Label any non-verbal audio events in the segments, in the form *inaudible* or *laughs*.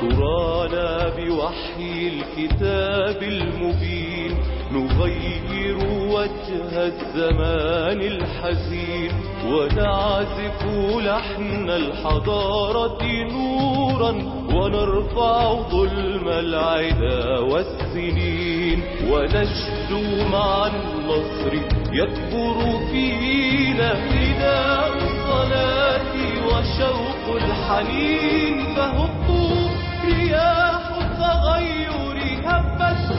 ترانا بوحي الكتاب المبين نغير وجه الزمان الحزين ونعزف لحن الحضارة نورا ونرفع ظلم العدا والسنين ونشدو مع النصر يكبر فينا نداء الصلاة وشوق الحنين فهبوا رياح التغير هبت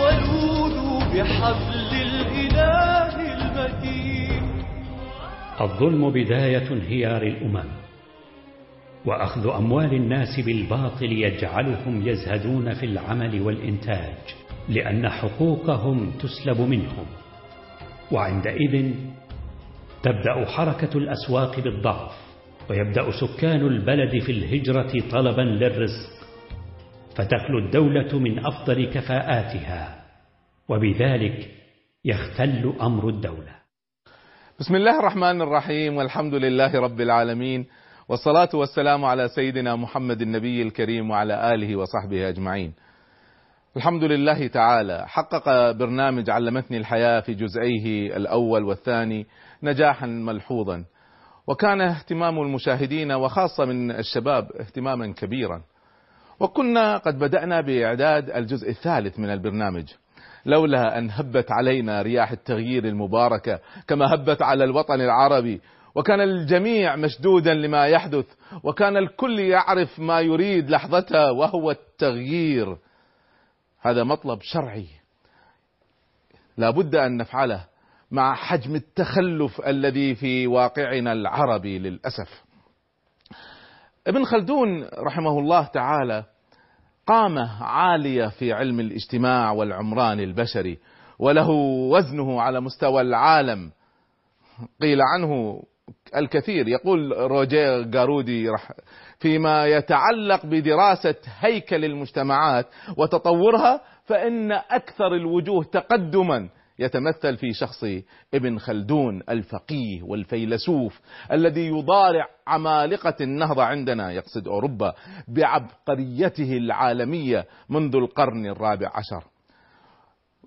ولودوا بحبل الإله المتين الظلم بداية انهيار الأمم. وأخذ أموال الناس بالباطل يجعلهم يزهدون في العمل والإنتاج لأن حقوقهم تسلب منهم. وعندئذ تبدأ حركة الأسواق بالضعف ويبدأ سكان البلد في الهجرة طلبا للرزق. فتخلو الدولة من أفضل كفاءاتها وبذلك يختل أمر الدولة. بسم الله الرحمن الرحيم والحمد لله رب العالمين والصلاة والسلام على سيدنا محمد النبي الكريم وعلى آله وصحبه أجمعين. الحمد لله تعالى حقق برنامج علمتني الحياة في جزئيه الأول والثاني نجاحا ملحوظا وكان اهتمام المشاهدين وخاصة من الشباب اهتماما كبيرا. وكنا قد بدأنا بإعداد الجزء الثالث من البرنامج لولا أن هبت علينا رياح التغيير المباركة كما هبت على الوطن العربي وكان الجميع مشدودا لما يحدث وكان الكل يعرف ما يريد لحظتها وهو التغيير. هذا مطلب شرعي. لا بد أن نفعله مع حجم التخلف الذي في واقعنا العربي للأسف. ابن خلدون رحمه الله تعالى قامة عالية في علم الاجتماع والعمران البشري وله وزنه على مستوى العالم. قيل عنه الكثير. يقول روجيه جارودي فيما يتعلق بدراسة هيكل المجتمعات وتطورها فإن أكثر الوجوه تقدما يتمثل في شخص ابن خلدون الفقيه والفيلسوف الذي يضارع عمالقة النهضة عندنا يقصد أوروبا بعبقريته العالمية منذ القرن الرابع عشر.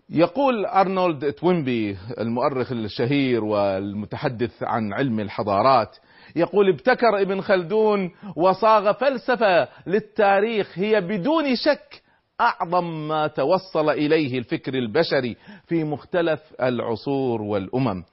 يقول أرنولد توينبي المؤرخ الشهير والمتحدث عن علم الحضارات يقول ابتكر ابن خلدون وصاغ فلسفة للتاريخ هي بدون شك أعظم ما توصل إليه الفكر البشري في مختلف العصور والأمم.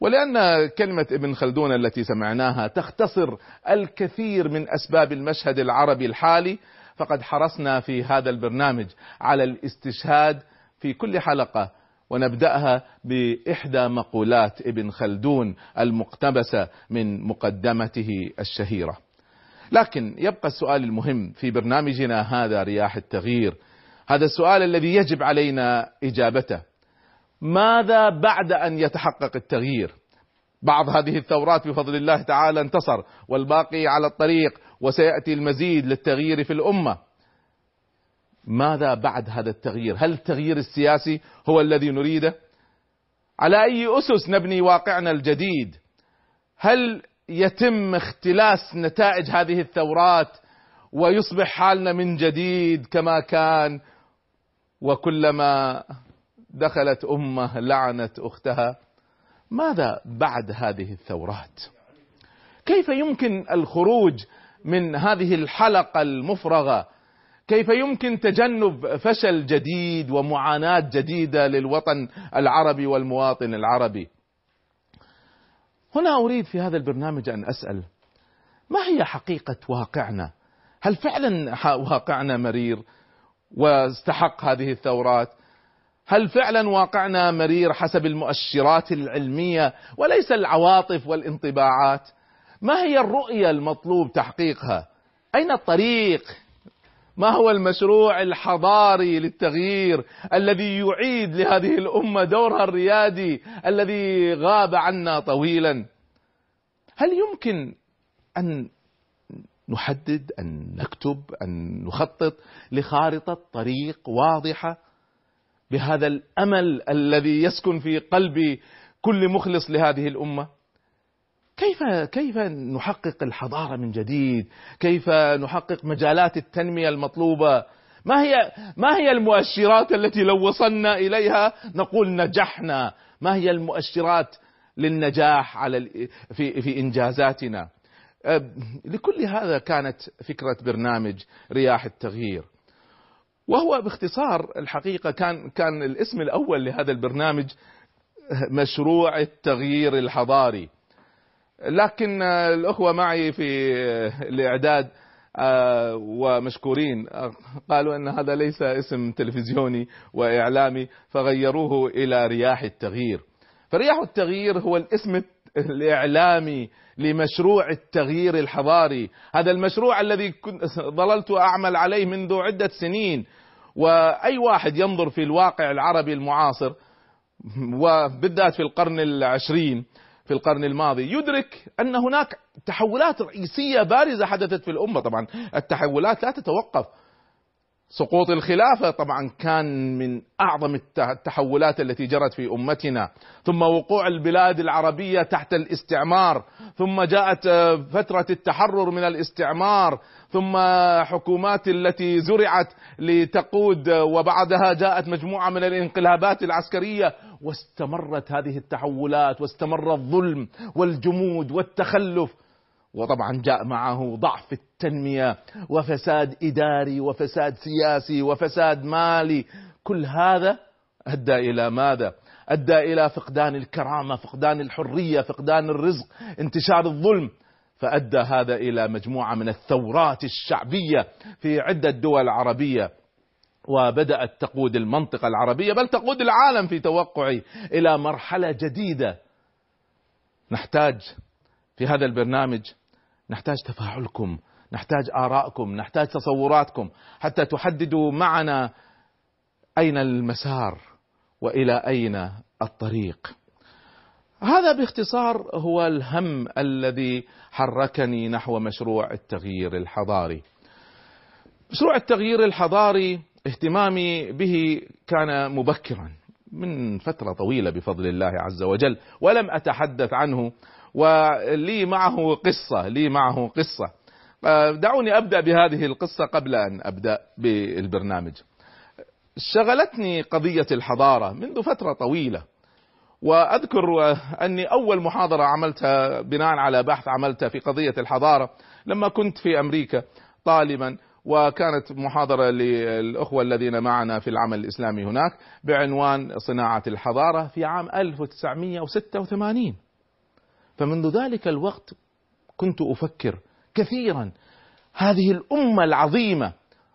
ولأن كلمة ابن خلدون التي سمعناها تختصر الكثير من أسباب المشهد العربي الحالي فقد حرصنا في هذا البرنامج على الاستشهاد في كل حلقة ونبدأها بإحدى مقولات ابن خلدون المقتبسة من مقدمته الشهيرة. لكن يبقى السؤال المهم في برنامجنا هذا رياح التغيير. هذا السؤال الذي يجب علينا إجابته. ماذا بعد أن يتحقق التغيير؟ بعض هذه الثورات بفضل الله تعالى انتصر والباقي على الطريق وسيأتي المزيد للتغيير في الأمة. ماذا بعد هذا التغيير؟ هل التغيير السياسي هو الذي نريده؟ على أي أسس نبني واقعنا الجديد؟ هل يتم اختلاس نتائج هذه الثورات ويصبح حالنا من جديد كما كان؟ وكلما دخلت أمة لعنت أختها. ماذا بعد هذه الثورات؟ كيف يمكن الخروج من هذه الحلقة المفرغة كيف يمكن تجنب فشل جديد ومعاناة جديدة للوطن العربي والمواطن العربي؟ هنا أريد في هذا البرنامج أن أسأل ما هي حقيقة واقعنا؟ هل فعلا واقعنا مرير واستحق هذه الثورات؟ هل فعلا واقعنا مرير حسب المؤشرات العلمية وليس العواطف والانطباعات؟ ما هي الرؤية المطلوب تحقيقها؟ أين الطريق؟ ما هو المشروع الحضاري للتغيير الذي يعيد لهذه الأمة دورها الريادي الذي غاب عنا طويلا؟ هل يمكن أن نحدد أن نكتب أن نخطط لخارطة طريق واضحة بهذا الأمل الذي يسكن في قلب كل مخلص لهذه الأمة؟ كيف كيف نحقق الحضارة من جديد؟ كيف نحقق مجالات التنمية المطلوبة؟ ما هي ما هي المؤشرات التي لو وصلنا إليها نقول نجحنا؟ ما هي المؤشرات للنجاح على في في إنجازاتنا؟ لكل هذا كانت فكرة برنامج رياح التغيير وهو باختصار الحقيقة كان كان الاسم الأول لهذا البرنامج مشروع التغيير الحضاري لكن الأخوة معي في الإعداد ومشكورين قالوا أن هذا ليس اسم تلفزيوني وإعلامي فغيروه إلى رياح التغيير. فرياح التغيير هو الاسم الإعلامي لمشروع التغيير الحضاري. هذا المشروع الذي ظللت أعمل عليه منذ عدة سنين وأي واحد ينظر في الواقع العربي المعاصر وبالذات في القرن العشرين في القرن الماضي. يدرك أن هناك تحولات رئيسية بارزة حدثت في الأمة. طبعا التحولات لا تتوقف. سقوط الخلافة طبعا كان من أعظم التحولات التي جرت في أمتنا. ثم وقوع البلاد العربية تحت الاستعمار. ثم جاءت فترة التحرر من الاستعمار. ثم حكومات التي زرعت لتقود وبعدها جاءت مجموعة من الانقلابات العسكرية. واستمرت هذه التحولات واستمر الظلم والجمود والتخلف. وطبعا جاء معه ضعف التنمية وفساد إداري وفساد سياسي وفساد مالي. كل هذا أدى إلى ماذا؟ أدى إلى فقدان الكرامة، فقدان الحرية، فقدان الرزق، انتشار الظلم، فأدى هذا إلى مجموعة من الثورات الشعبية في عدة دول عربية. وبدأت تقود المنطقة العربية بل تقود العالم في توقعي إلى مرحلة جديدة. نحتاج في هذا البرنامج نحتاج تفاعلكم نحتاج آراءكم نحتاج تصوراتكم حتى تحددوا معنا أين المسار وإلى أين الطريق. هذا باختصار هو الهم الذي حركني نحو مشروع التغيير الحضاري. مشروع التغيير الحضاري اهتمامي به كان مبكرا من فترة طويلة بفضل الله عز وجل ولم أتحدث عنه ولي معه قصة لي معه قصة. دعوني أبدأ بهذه القصة قبل أن أبدأ بالبرنامج. شغلتني قضية الحضارة منذ فترة طويلة وأذكر أني أول محاضرة عملتها بناء على بحث عملته في قضية الحضارة لما كنت في أمريكا طالبا وكانت محاضرة للأخوة الذين معنا في العمل الإسلامي هناك بعنوان صناعة الحضارة في عام 1986 فمنذ ذلك الوقت كنت أفكر كثيرا. هذه الأمة العظيمة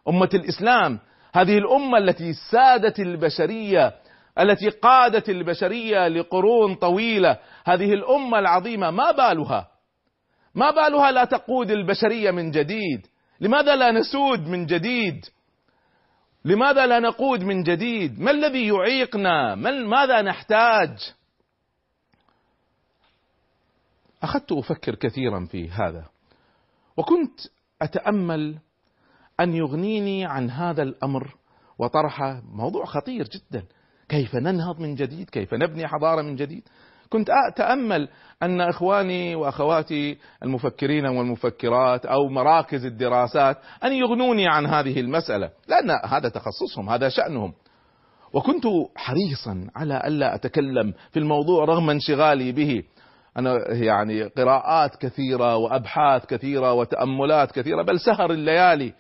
أمة الإسلام هذه الأمة التي سادت البشرية التي قادت البشرية لقرون طويلة هذه الأمة العظيمة ما بالها؟ ما بالها لا تقود البشرية من جديد؟ لماذا لا نسود من جديد؟ لماذا لا نقود من جديد؟ ما الذي يعيقنا؟ ماذا نحتاج؟ أخذت أفكر كثيرا في هذا وكنت أتأمل أن يغنيني عن هذا الأمر وطرحه موضوع خطير جدا. كيف ننهض من جديد؟ كيف نبني حضارة من جديد؟ كنت أتأمل أن إخواني وأخواتي المفكرين والمفكرات أو مراكز الدراسات أن يغنوني عن هذه المسألة لأن هذا تخصصهم هذا شأنهم. وكنت حريصا على ألا أتكلم في الموضوع رغم انشغالي به. أنا يعني قراءات كثيرة وأبحاث كثيرة وتأملات كثيرة بل سهر الليالي.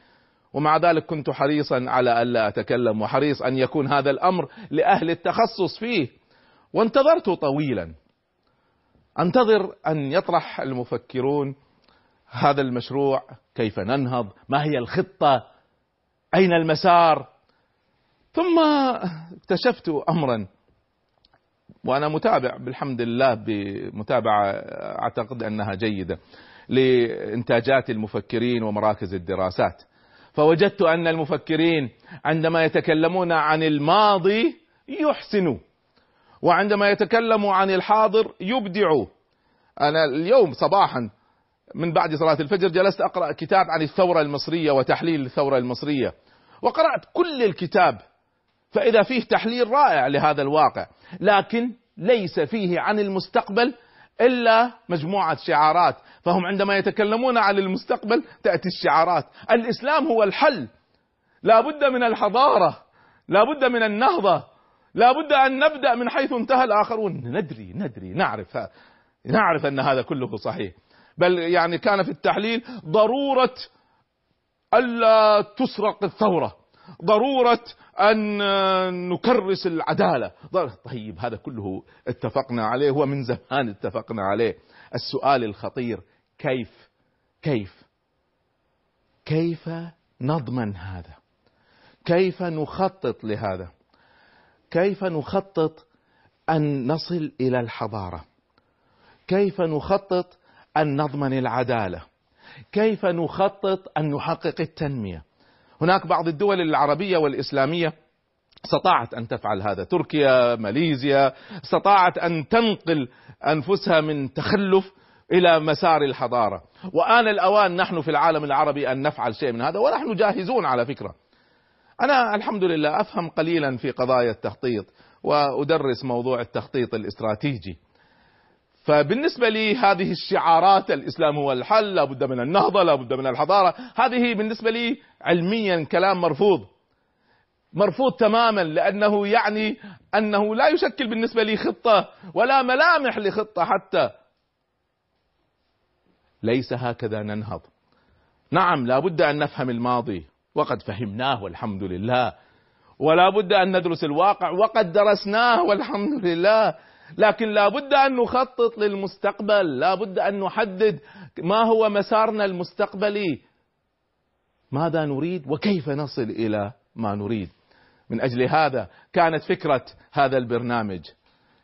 ومع ذلك كنت حريصا على ألا أتكلم وحريص أن يكون هذا الأمر لأهل التخصص فيه. وانتظرت طويلا. أنتظر أن يطرح المفكرون هذا المشروع كيف ننهض ما هي الخطة أين المسار؟ ثم اكتشفت أمرا وأنا متابع بالحمد لله بمتابعة أعتقد أنها جيدة لإنتاجات المفكرين ومراكز الدراسات. فوجدت أن المفكرين عندما يتكلمون عن الماضي يحسنوا وعندما يتكلموا عن الحاضر يبدعوا. أنا اليوم صباحا من بعد صلاة الفجر جلست أقرأ كتاب عن الثورة المصرية وتحليل الثورة المصرية وقرأت كل الكتاب فإذا فيه تحليل رائع لهذا الواقع لكن ليس فيه عن المستقبل إلا مجموعة شعارات. فهم عندما يتكلمون عن المستقبل تأتي الشعارات. الإسلام هو الحل. لا بد من الحضارة. لا بد من النهضة. لا بد أن نبدأ من حيث انتهى الآخرون. ندري ندري نعرف. نعرف أن هذا كله صحيح. بل يعني كان في التحليل ضرورة ألا تسرق الثورة. ضرورة أن نكرس العدالة. طيب هذا كله اتفقنا عليه ومن زمان اتفقنا عليه. السؤال الخطير كيف كيف كيف نضمن هذا؟ كيف نخطط لهذا؟ كيف نخطط أن نصل إلى الحضارة؟ كيف نخطط أن نضمن العدالة؟ كيف نخطط أن نحقق التنمية؟ هناك بعض الدول العربية والإسلامية استطاعت أن تفعل هذا. تركيا ماليزيا استطاعت أن تنقل أنفسها من تخلف إلى مسار الحضارة. وآن الأوان نحن في العالم العربي أن نفعل شيء من هذا ونحن جاهزون على فكرة. أنا الحمد لله أفهم قليلا في قضايا التخطيط وأدرس موضوع التخطيط الاستراتيجي. فبالنسبة لي هذه الشعارات الإسلام هو الحل لا بد من النهضة لا بد من الحضارة. هذه بالنسبة لي علميا كلام مرفوض. مرفوض تماما لأنه يعني أنه لا يشكل بالنسبة لي خطة ولا ملامح لخطة حتى. ليس هكذا ننهض. نعم لا بد أن نفهم الماضي. وقد فهمناه والحمد لله. ولا بد أن ندرس الواقع. وقد درسناه والحمد لله. لكن لا بد أن نخطط للمستقبل لا بد أن نحدد ما هو مسارنا المستقبلي. ماذا نريد وكيف نصل إلى ما نريد؟ من أجل هذا كانت فكرة هذا البرنامج.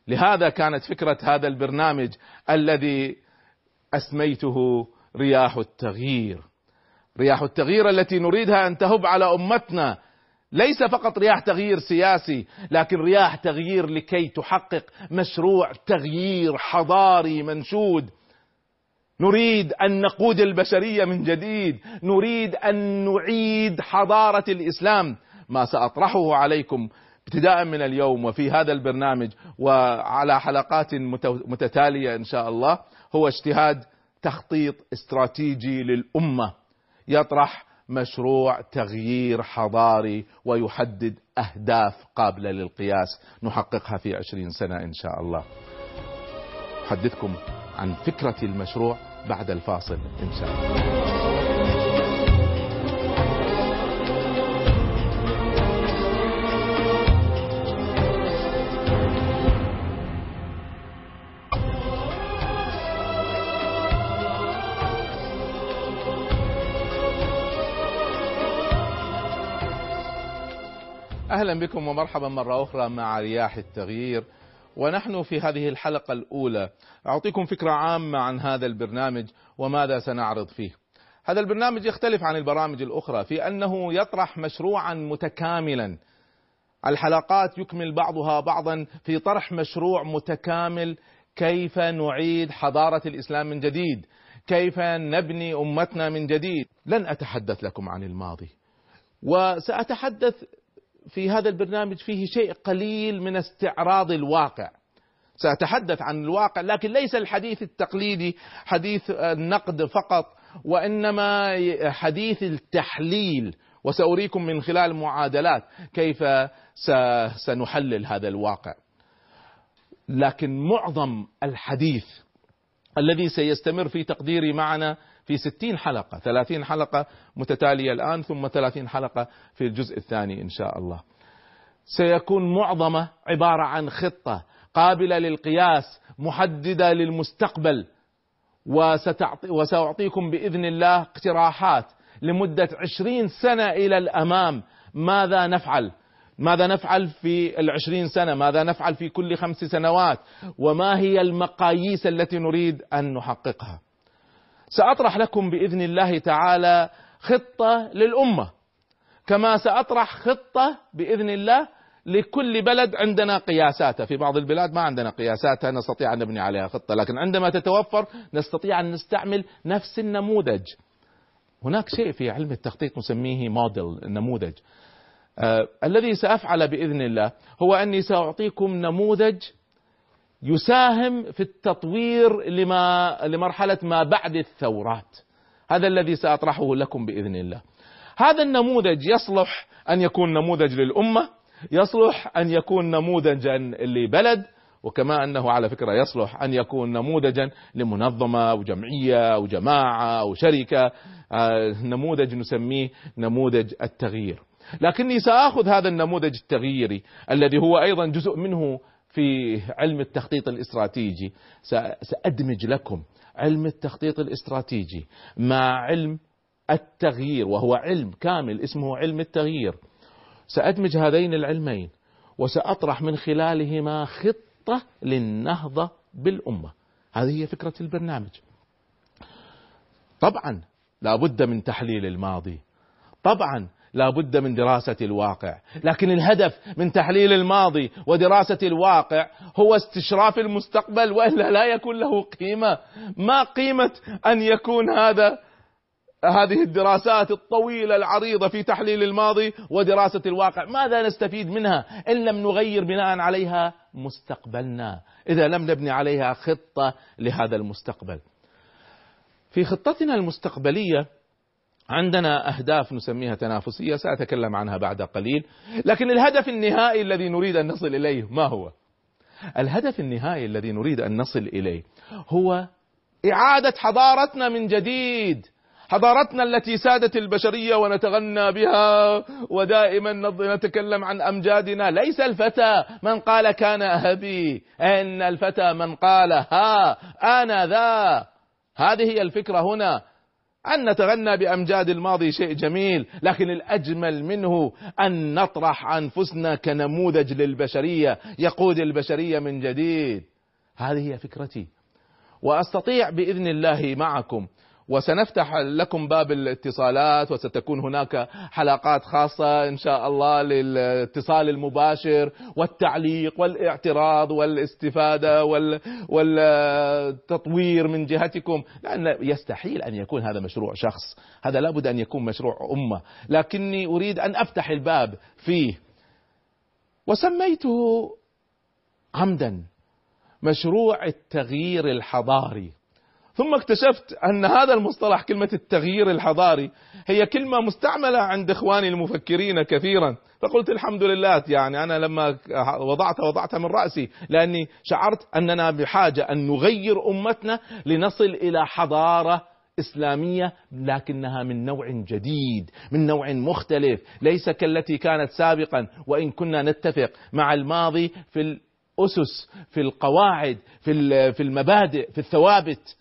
لهذا كانت فكرة هذا البرنامج الذي أسميته رياح التغيير. رياح التغيير التي نريدها أن تهب على أمتنا ليس فقط رياح تغيير سياسي لكن رياح تغيير لكي تحقق مشروع تغيير حضاري منشود. نريد أن نقود البشرية من جديد نريد أن نعيد حضارة الإسلام. ما سأطرحه عليكم ابتداء من اليوم وفي هذا البرنامج وعلى حلقات متتالية إن شاء الله هو اجتهاد تخطيط استراتيجي للأمة. يطرح مشروع تغيير حضاري ويحدد أهداف قابلة للقياس. نحققها في عشرين سنة إن شاء الله. أحدثكم عن فكرة المشروع بعد الفاصل إن شاء الله. أهلا بكم ومرحبا مرة أخرى مع رياح التغيير ونحن في هذه الحلقة الأولى أعطيكم فكرة عامة عن هذا البرنامج وماذا سنعرض فيه. هذا البرنامج يختلف عن البرامج الأخرى في أنه يطرح مشروعا متكاملا. الحلقات يكمل بعضها بعضا في طرح مشروع متكامل كيف نعيد حضارة الإسلام من جديد، كيف نبني أمتنا من جديد. لن أتحدث لكم عن الماضي. وسأتحدث في هذا البرنامج فيه شيء قليل من استعراض الواقع. سأتحدث عن الواقع لكن ليس الحديث التقليدي حديث النقد فقط وإنما حديث التحليل. وسأريكم من خلال معادلات كيف سنحلل هذا الواقع. لكن معظم الحديث الذي سيستمر في تقديري معنا في ستين حلقة ثلاثين حلقة متتالية الآن ثم ثلاثين حلقة في الجزء الثاني إن شاء الله. سيكون معظمة عبارة عن خطة قابلة للقياس محددة للمستقبل وسأعطيكم بإذن الله اقتراحات لمدة عشرين سنة إلى الأمام. ماذا نفعل؟ ماذا نفعل في العشرين سنة؟ ماذا نفعل في كل خمس سنوات؟ وما هي المقاييس التي نريد أن نحققها؟ سأطرح لكم بإذن الله تعالى خطة للأمة. كما سأطرح خطة بإذن الله لكل بلد عندنا قياساتها. في بعض البلاد ما عندنا قياساتها نستطيع أن نبني عليها خطة. لكن عندما تتوفر نستطيع أن نستعمل نفس النموذج. هناك شيء في علم التخطيط نسميه موديل النموذج. آه الذي سأفعل بإذن الله هو أني سأعطيكم نموذج يساهم في التطوير لما لمرحلة ما بعد الثورات. هذا الذي سأطرحه لكم بإذن الله. هذا النموذج يصلح أن يكون نموذج للأمة يصلح أن يكون نموذجا لبلد وكما أنه على فكرة يصلح أن يكون نموذجا لمنظمة أو جمعية أو جماعة أو شركة آه نموذج نسميه نموذج التغيير. لكني سآخذ هذا النموذج التغييري الذي هو أيضا جزء منه في علم التخطيط الإستراتيجي. سأدمج لكم علم التخطيط الإستراتيجي مع علم التغيير وهو علم كامل اسمه علم التغيير. سأدمج هذين العلمين وسأطرح من خلالهما خطة للنهضة بالأمة. هذه هي فكرة البرنامج. طبعا لا بد من تحليل الماضي. طبعا لا بد من دراسة الواقع. لكن الهدف من تحليل الماضي ودراسة الواقع هو استشراف المستقبل وإلا لا يكون له قيمة. ما قيمة أن يكون هذا هذه الدراسات الطويلة العريضة في تحليل الماضي ودراسة الواقع؟ ماذا نستفيد منها إن لم نغير بناء عليها مستقبلنا؟ إذا لم نبني عليها خطة لهذا المستقبل. في خطتنا المستقبلية عندنا أهداف نسميها تنافسية سأتكلم عنها بعد قليل. لكن الهدف النهائي الذي نريد أن نصل إليه ما هو؟ الهدف النهائي الذي نريد أن نصل إليه هو إعادة حضارتنا من جديد. حضارتنا التي سادت البشرية ونتغنى بها ودائما نتكلم عن أمجادنا. ليس الفتى من قال كان أبي إن الفتى من قال ها أنا ذا هذه هي الفكرة هنا. أن نتغنى بأمجاد الماضي شيء جميل لكن الأجمل منه أن نطرح أنفسنا كنموذج للبشرية يقود البشرية من جديد. هذه هي فكرتي. وأستطيع بإذن الله معكم وسنفتح لكم باب الاتصالات وستكون هناك حلقات خاصة إن شاء الله للاتصال المباشر والتعليق والاعتراض والاستفادة والتطوير من جهتكم لأن يستحيل أن يكون هذا مشروع شخص. هذا لابد أن يكون مشروع أمة. لكني أريد أن أفتح الباب فيه. وسميته عمدا مشروع التغيير الحضاري. ثم اكتشفت أن هذا المصطلح كلمة التغيير الحضاري هي كلمة مستعملة عند إخواني المفكرين كثيرا. فقلت الحمد لله يعني أنا لما وضعت وضعتها من رأسي لأني شعرت أننا بحاجة أن نغير أمتنا لنصل إلى حضارة إسلامية لكنها من نوع جديد، من نوع مختلف، ليس كالتي كانت سابقا. وإن كنا نتفق مع الماضي في الأسس، في القواعد، في المبادئ، في الثوابت،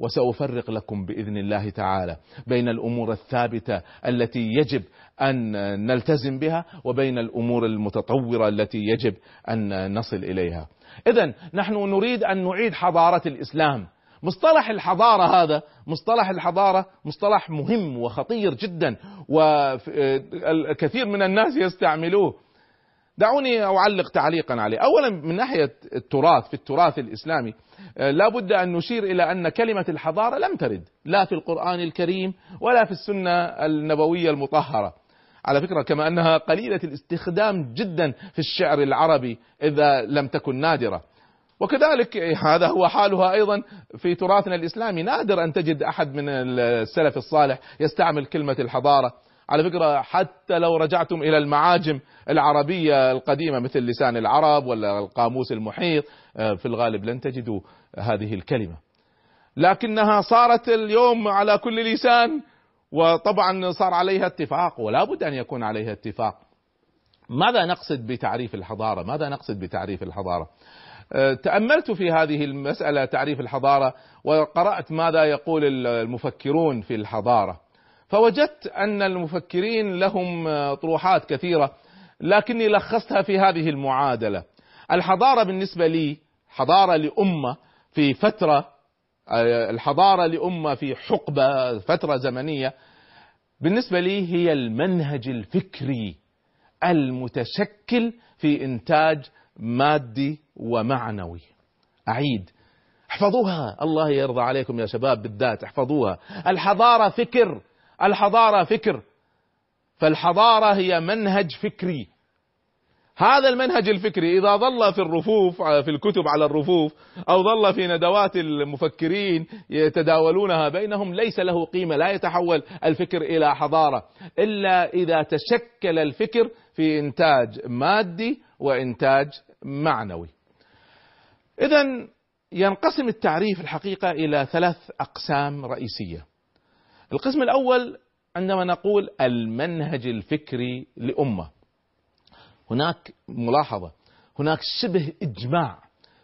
وسأفرق لكم بإذن الله تعالى بين الأمور الثابتة التي يجب أن نلتزم بها وبين الأمور المتطورة التي يجب أن نصل إليها. إذا نحن نريد أن نعيد حضارة الإسلام. مصطلح الحضارة هذا مصطلح الحضارة مصطلح مهم وخطير جدا والكثير من الناس يستعملوه. دعوني أعلق تعليقا عليه. أولا من ناحية التراث في التراث الإسلامي آه، لا بد أن نشير إلى أن كلمة الحضارة لم ترد لا في القرآن الكريم ولا في السنة النبوية المطهرة. على فكرة كما أنها قليلة الاستخدام جدا في الشعر العربي إذا لم تكن نادرة. وكذلك هذا هو حالها أيضا في تراثنا الإسلامي. نادر أن تجد أحد من السلف الصالح يستعمل كلمة الحضارة. على فكرة حتى لو رجعتم إلى المعاجم العربية القديمة مثل لسان العرب ولا القاموس المحيط آه، في الغالب لن تجدوا هذه الكلمة. لكنها صارت اليوم على كل لسان وطبعا صار عليها اتفاق ولا بد أن يكون عليها اتفاق. ماذا نقصد بتعريف الحضارة؟ ماذا نقصد بتعريف الحضارة؟ آه، تأملت في هذه المسألة تعريف الحضارة وقرأت ماذا يقول المفكرون في الحضارة. فوجدت أن المفكرين لهم طروحات كثيرة لكني لخصتها في هذه المعادلة. الحضارة بالنسبة لي حضارة لأمة في فترة الحضارة لأمة في حقبة فترة زمنية بالنسبة لي هي المنهج الفكري المتشكل في إنتاج مادي ومعنوي. أعيد. احفظوها. الله يرضى عليكم يا شباب بالذات احفظوها. الحضارة فكر. الحضارة فكر. فالحضارة هي منهج فكري. هذا المنهج الفكري إذا ظل في الرفوف في الكتب على الرفوف أو ظل في ندوات المفكرين يتداولونها بينهم ليس له قيمة لا يتحول الفكر إلى حضارة. إلا إذا تشكل الفكر في إنتاج مادي وإنتاج معنوي. إذا ينقسم التعريف الحقيقة إلى ثلاث أقسام رئيسية. القسم الأول عندما نقول المنهج الفكري لأمة. هناك ملاحظة هناك شبه إجماع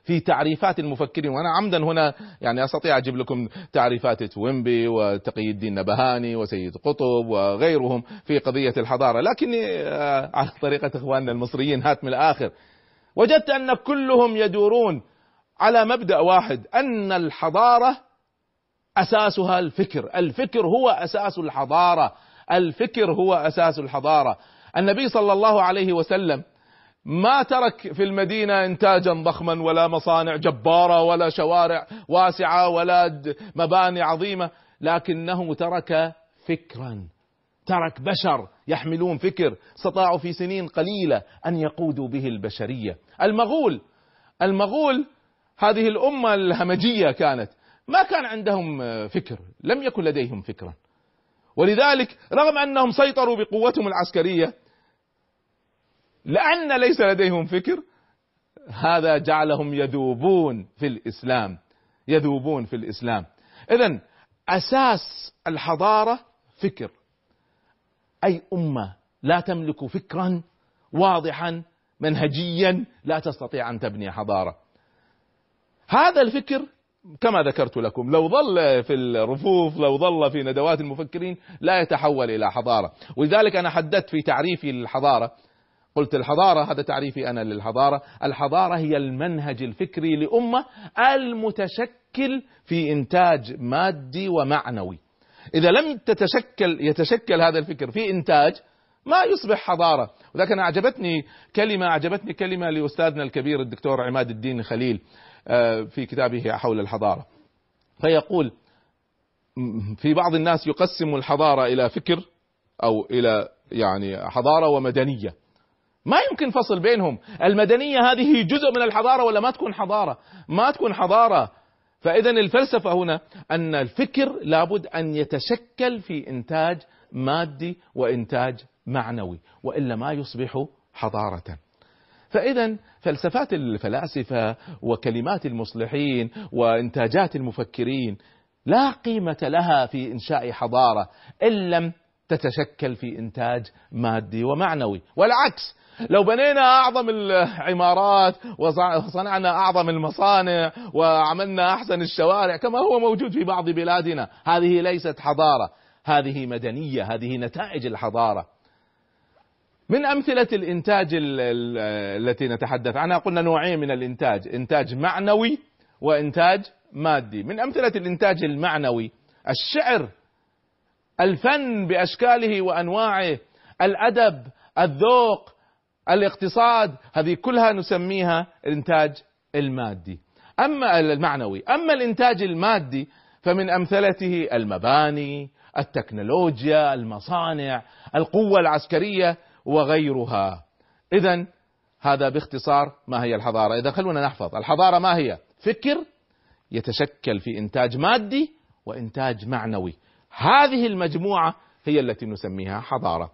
في تعريفات المفكرين وأنا عمدا هنا يعني أستطيع أجيب لكم تعريفات توينبي وتقي الدين نبهاني وسيد قطب وغيرهم في قضية الحضارة لكني آه، على طريقة إخواننا المصريين هات من الآخر. وجدت أن كلهم يدورون على مبدأ واحد أن الحضارة أساسها الفكر. الفكر هو أساس الحضارة. الفكر هو أساس الحضارة. النبي صلى الله عليه وسلم ما ترك في المدينة إنتاجا ضخما ولا مصانع جبارة ولا شوارع واسعة ولا مباني عظيمة لكنه ترك فكرا. ترك بشر يحملون فكر. استطاعوا في سنين قليلة أن يقودوا به البشرية. المغول المغول هذه الأمة الهمجية كانت. ما كان عندهم فكر. لم يكن لديهم فكرا. ولذلك رغم أنهم سيطروا بقوتهم العسكرية لأن ليس لديهم فكر هذا جعلهم يذوبون في الإسلام. يذوبون في الإسلام. إذا أساس الحضارة فكر. أي أمة لا تملك فكرا واضحا منهجيا لا تستطيع أن تبني حضارة. هذا الفكر كما ذكرت لكم لو ظل في الرفوف لو ظل في ندوات المفكرين لا يتحول إلى حضارة. ولذلك أنا حددت في تعريفي للحضارة قلت الحضارة هذا تعريفي أنا للحضارة الحضارة هي المنهج الفكري لأمة المتشكل في إنتاج مادي ومعنوي. إذا لم تتشكل يتشكل هذا الفكر في إنتاج ما يصبح حضارة. ولكن أعجبتني كلمة أعجبتني كلمة لأستاذنا الكبير الدكتور عماد الدين خليل. في كتابه حول الحضارة. فيقول في بعض الناس يقسم الحضارة إلى فكر أو إلى يعني حضارة ومدنية. ما يمكن فصل بينهم. المدنية هذه جزء من الحضارة ولا ما تكون حضارة؟ ما تكون حضارة. فإذا الفلسفة هنا أن الفكر لابد أن يتشكل في إنتاج مادي وإنتاج معنوي وإلا ما يصبح حضارة. فإذا فلسفات الفلاسفة وكلمات المصلحين وإنتاجات المفكرين لا قيمة لها في إنشاء حضارة إن لم تتشكل في إنتاج مادي ومعنوي والعكس لو بنينا أعظم العمارات وصنعنا أعظم المصانع وعملنا أحسن الشوارع كما هو موجود في بعض بلادنا هذه ليست حضارة هذه مدنية هذه نتائج الحضارة. من أمثلة الإنتاج التي نتحدث عنها قلنا نوعين من الإنتاج إنتاج معنوي وإنتاج مادي. من أمثلة الإنتاج المعنوي الشعر الفن بأشكاله وأنواعه الأدب الذوق الاقتصاد هذه كلها نسميها الإنتاج المادي. أما المعنوي أما الإنتاج المادي فمن أمثلته المباني التكنولوجيا المصانع القوة العسكرية وغيرها. اذا هذا باختصار ما هي الحضارة. إذا خلونا نحفظ. الحضارة ما هي؟ فكر يتشكل في إنتاج مادي وإنتاج معنوي. هذه المجموعة هي التي نسميها حضارة.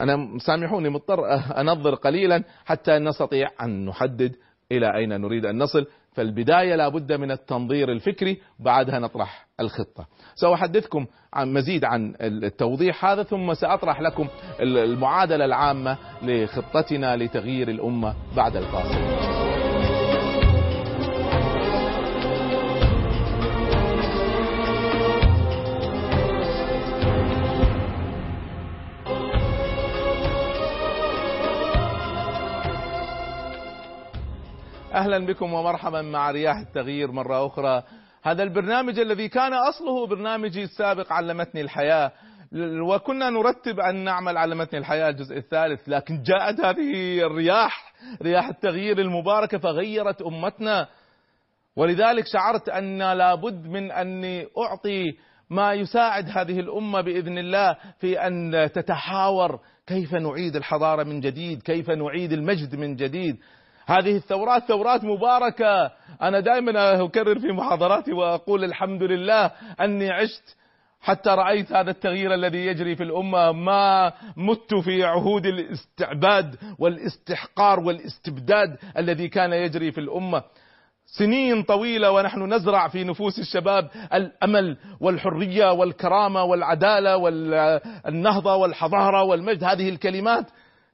أنا سامحوني مضطر أنظر قليلا حتى نستطيع أن نحدد إلى أين نريد أن نصل. فالبداية لابد من التنظير الفكري بعدها نطرح الخطة. سأحدثكم عن مزيد عن التوضيح هذا ثم سأطرح لكم المعادلة العامة لخطتنا لتغيير الأمة بعد الفاصل. أهلا بكم ومرحبا مع رياح التغيير مرة أخرى. هذا البرنامج الذي كان أصله برنامجي السابق علمتني الحياة. وكنا نرتب أن نعمل على متن الحياة الجزء الثالث لكن جاءت هذه الرياح رياح التغيير المباركة فغيرت أمتنا. ولذلك شعرت أن لابد من أني أعطي ما يساعد هذه الأمة بإذن الله في أن تتحاور. كيف نعيد الحضارة من جديد؟ كيف نعيد المجد من جديد؟ هذه الثورات ثورات مباركة. أنا دائما أكرر في محاضراتي وأقول الحمد لله أني عشت حتى رأيت هذا التغيير الذي يجري في الأمة. ما مت في عهود الاستعباد والاستحقار والاستبداد الذي كان يجري في الأمة. سنين طويلة ونحن نزرع في نفوس الشباب الأمل والحرية والكرامة والعدالة والنهضة والحضارة والمجد. هذه الكلمات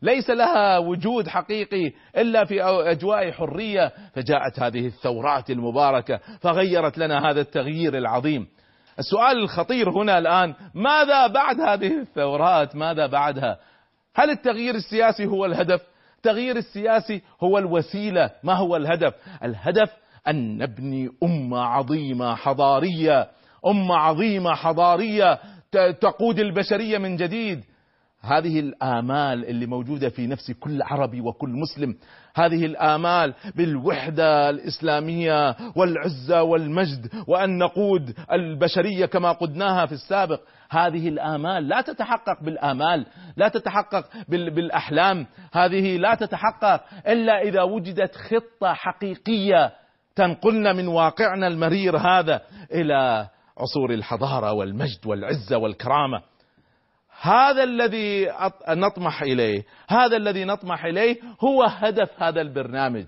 ليس لها وجود حقيقي إلا في أجواء حرية فجاءت هذه الثورات المباركة فغيرت لنا هذا التغيير العظيم. السؤال الخطير هنا الآن ماذا بعد هذه الثورات؟ ماذا بعدها؟ هل التغيير السياسي هو الهدف؟ التغيير السياسي هو الوسيلة، ما هو الهدف؟ الهدف أن نبني أمة عظيمة حضارية، أمة عظيمة حضارية تقود البشرية من جديد، هذه الآمال اللي موجودة في نفس كل عربي وكل مسلم هذه الآمال بالوحدة الإسلامية والعزة والمجد وأن نقود البشرية كما قدناها في السابق. هذه الآمال لا تتحقق بالآمال لا تتحقق بالأحلام. هذه لا تتحقق إلا إذا وجدت خطة حقيقية تنقلنا من واقعنا المرير هذا إلى عصور الحضارة والمجد والعزة والكرامة. هذا الذي نطمح إليه هذا الذي نطمح إليه هو هدف هذا البرنامج.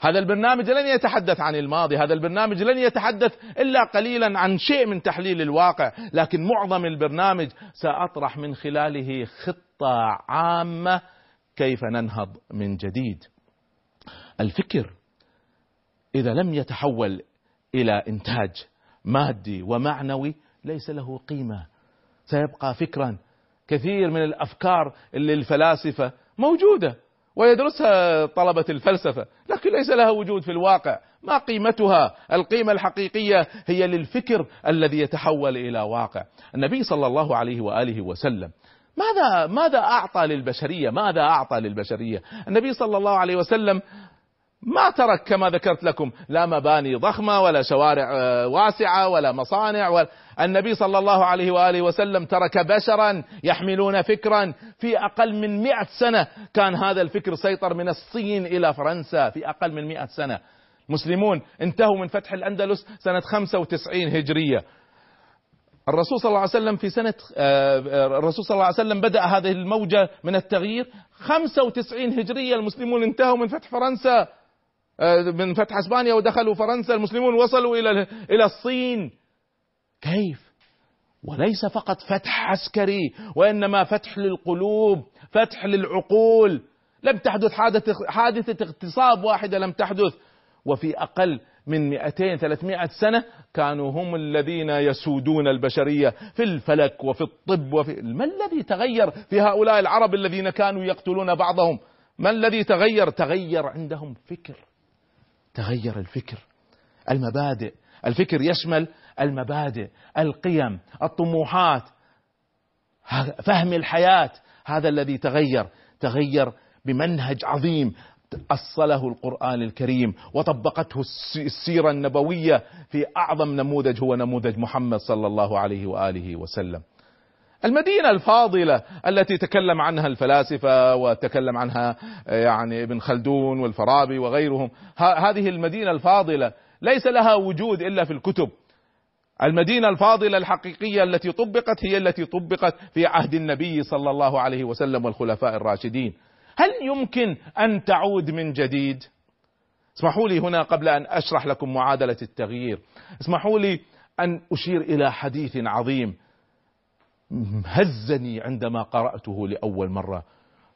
هذا البرنامج لن يتحدث عن الماضي هذا البرنامج لن يتحدث إلا قليلا عن شيء من تحليل الواقع لكن معظم البرنامج سأطرح من خلاله خطة عامة كيف ننهض من جديد. الفكر إذا لم يتحول إلى إنتاج مادي ومعنوي ليس له قيمة. سيبقى فكرا. كثير من الأفكار اللي الفلاسفة موجودة ويدرسها طلبة الفلسفة لكن ليس لها وجود في الواقع. ما قيمتها؟ القيمة الحقيقية هي للفكر الذي يتحول إلى واقع. النبي صلى الله عليه وآله وسلم ماذا ماذا أعطى للبشرية؟ ماذا أعطى للبشرية؟ النبي صلى الله عليه وسلم ما ترك كما ذكرت لكم لا مباني ضخمة ولا شوارع آه، واسعة ولا مصانع ولا النبي صلى الله عليه وآله وسلم ترك بشرا يحملون فكرا. في أقل من مئة سنة كان هذا الفكر سيطر من الصين إلى فرنسا. في أقل من مئة سنة. مسلمون انتهوا من فتح الأندلس سنة 95 هجرية. الرسول صلى الله عليه وسلم في سنة آه، آه، الرسول صلى الله عليه وسلم بدأ هذه الموجة من التغيير. 95 هجرية المسلمون انتهوا من فتح فرنسا. آه، من فتح أسبانيا ودخلوا فرنسا. المسلمون وصلوا إلى إلى الصين. كيف؟ وليس فقط فتح عسكري وإنما فتح للقلوب فتح للعقول. لم تحدث حادثة, اغتصاب واحدة لم تحدث. وفي أقل من 200 300 سنة كانوا هم الذين يسودون البشرية في الفلك وفي الطب وفي ما الذي تغير في هؤلاء العرب الذين كانوا يقتلون بعضهم؟ ما الذي تغير؟ تغير عندهم فكر. تغير الفكر. المبادئ. الفكر يشمل المبادئ القيم الطموحات فهم الحياة. هذا الذي تغير تغير بمنهج عظيم أصله القرآن الكريم وطبقته السيرة النبوية في أعظم نموذج هو نموذج محمد صلى الله عليه وآله وسلم. المدينة الفاضلة التي تكلم عنها الفلاسفة وتكلم عنها يعني ابن خلدون والفارابي وغيرهم هذه المدينة الفاضلة ليس لها وجود إلا في الكتب. المدينة الفاضلة الحقيقية التي طبقت هي التي طبقت في عهد النبي صلى الله عليه وسلم والخلفاء الراشدين. هل يمكن أن تعود من جديد؟ اسمحوا لي هنا قبل أن أشرح لكم معادلة التغيير. اسمحوا لي أن أشير إلى حديث عظيم هزني عندما قرأته لأول مرة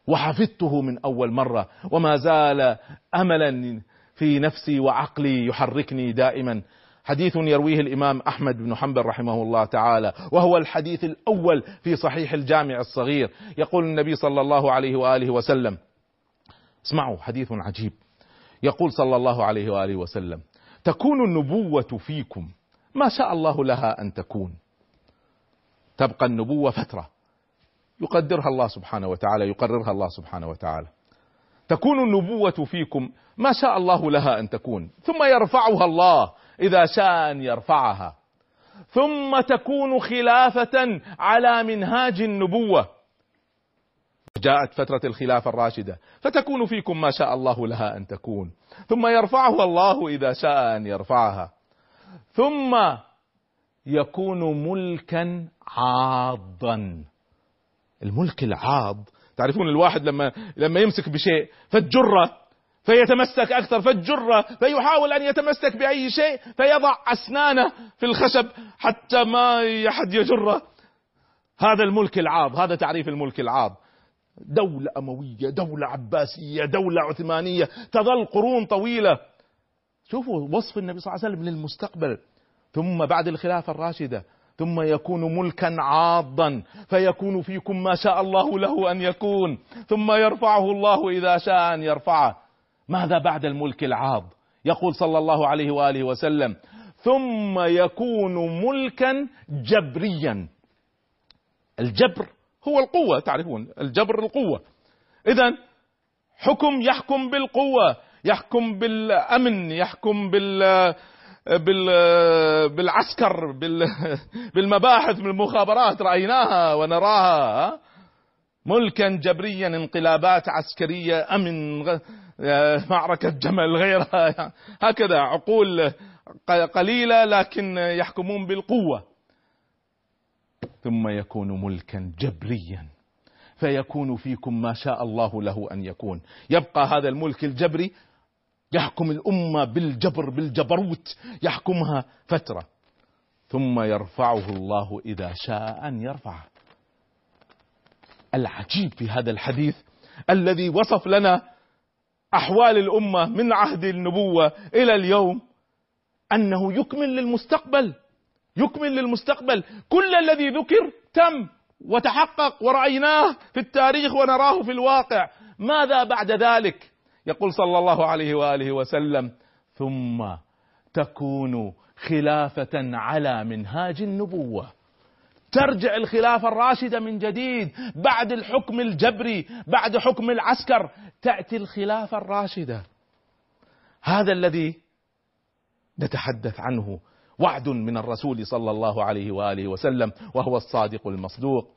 وحفظته من أول مرة وما زال أملا في نفسي وعقلي يحركني دائما. حديث يرويه الإمام أحمد بن حنبل رحمه الله تعالى وهو الحديث الأول في صحيح الجامع الصغير. يقول النبي صلى الله عليه وآله وسلم اسمعوا حديث عجيب. يقول صلى الله عليه وآله وسلم تكون النبوة فيكم ما شاء الله لها أن تكون. تبقى النبوة فترة. يقدرها الله سبحانه وتعالى يقررها الله سبحانه وتعالى. تكون النبوة فيكم ما شاء الله لها أن تكون. ثم يرفعها الله. إذا شاء أن يرفعها. ثم تكون خلافة على منهاج النبوة. جاءت فترة الخلافة الراشدة. فتكون فيكم ما شاء الله لها أن تكون. ثم يرفعها الله إذا شاء أن يرفعها. ثم يكون ملكا عاضا. الملك العاض. تعرفون الواحد لما لما يمسك بشيء فالجرة فيتمسك أكثر فالجرة فيحاول أن يتمسك بأي شيء فيضع أسنانه في الخشب حتى ما أحد يجره. هذا الملك العاض هذا تعريف الملك العاض دولة أموية دولة عباسية دولة عثمانية تظل قرون طويلة. شوفوا وصف النبي صلى الله عليه وسلم للمستقبل. ثم بعد الخلافة الراشدة ثم يكون ملكا عاضا فيكون فيكم ما شاء الله له أن يكون. ثم يرفعه الله إذا شاء أن يرفعه. ماذا بعد الملك العاض؟ يقول صلى الله عليه وآله وسلم ثم يكون ملكا جبريا. الجبر هو القوة تعرفون الجبر القوة. اذا حكم يحكم بالقوة يحكم بالأمن يحكم بال بالعسكر *laughs* بالمباحث بالمخابرات رأيناها ونراها ملكا جبريا انقلابات عسكرية أمن معركة جمل غيرها. هكذا عقول قليلة لكن يحكمون بالقوة. ثم يكون ملكا جبريا. فيكون فيكم ما شاء الله له أن يكون. يبقى هذا الملك الجبري يحكم الأمة بالجبر بالجبروت يحكمها فترة. ثم يرفعه الله إذا شاء أن يرفعه. العجيب في هذا الحديث الذي وصف لنا أحوال الأمة من عهد النبوة إلى اليوم أنه يكمل للمستقبل يكمل للمستقبل. كل الذي ذكر تم وتحقق ورأيناه في التاريخ ونراه في الواقع. ماذا بعد ذلك؟ يقول صلى الله عليه وآله وسلم ثم تكون خلافة على منهاج النبوة. ترجع الخلافة الراشدة من جديد بعد الحكم الجبري بعد حكم العسكر تأتي الخلافة الراشدة هذا الذي نتحدث عنه وعد من الرسول صلى الله عليه وآله وسلم وهو الصادق المصدوق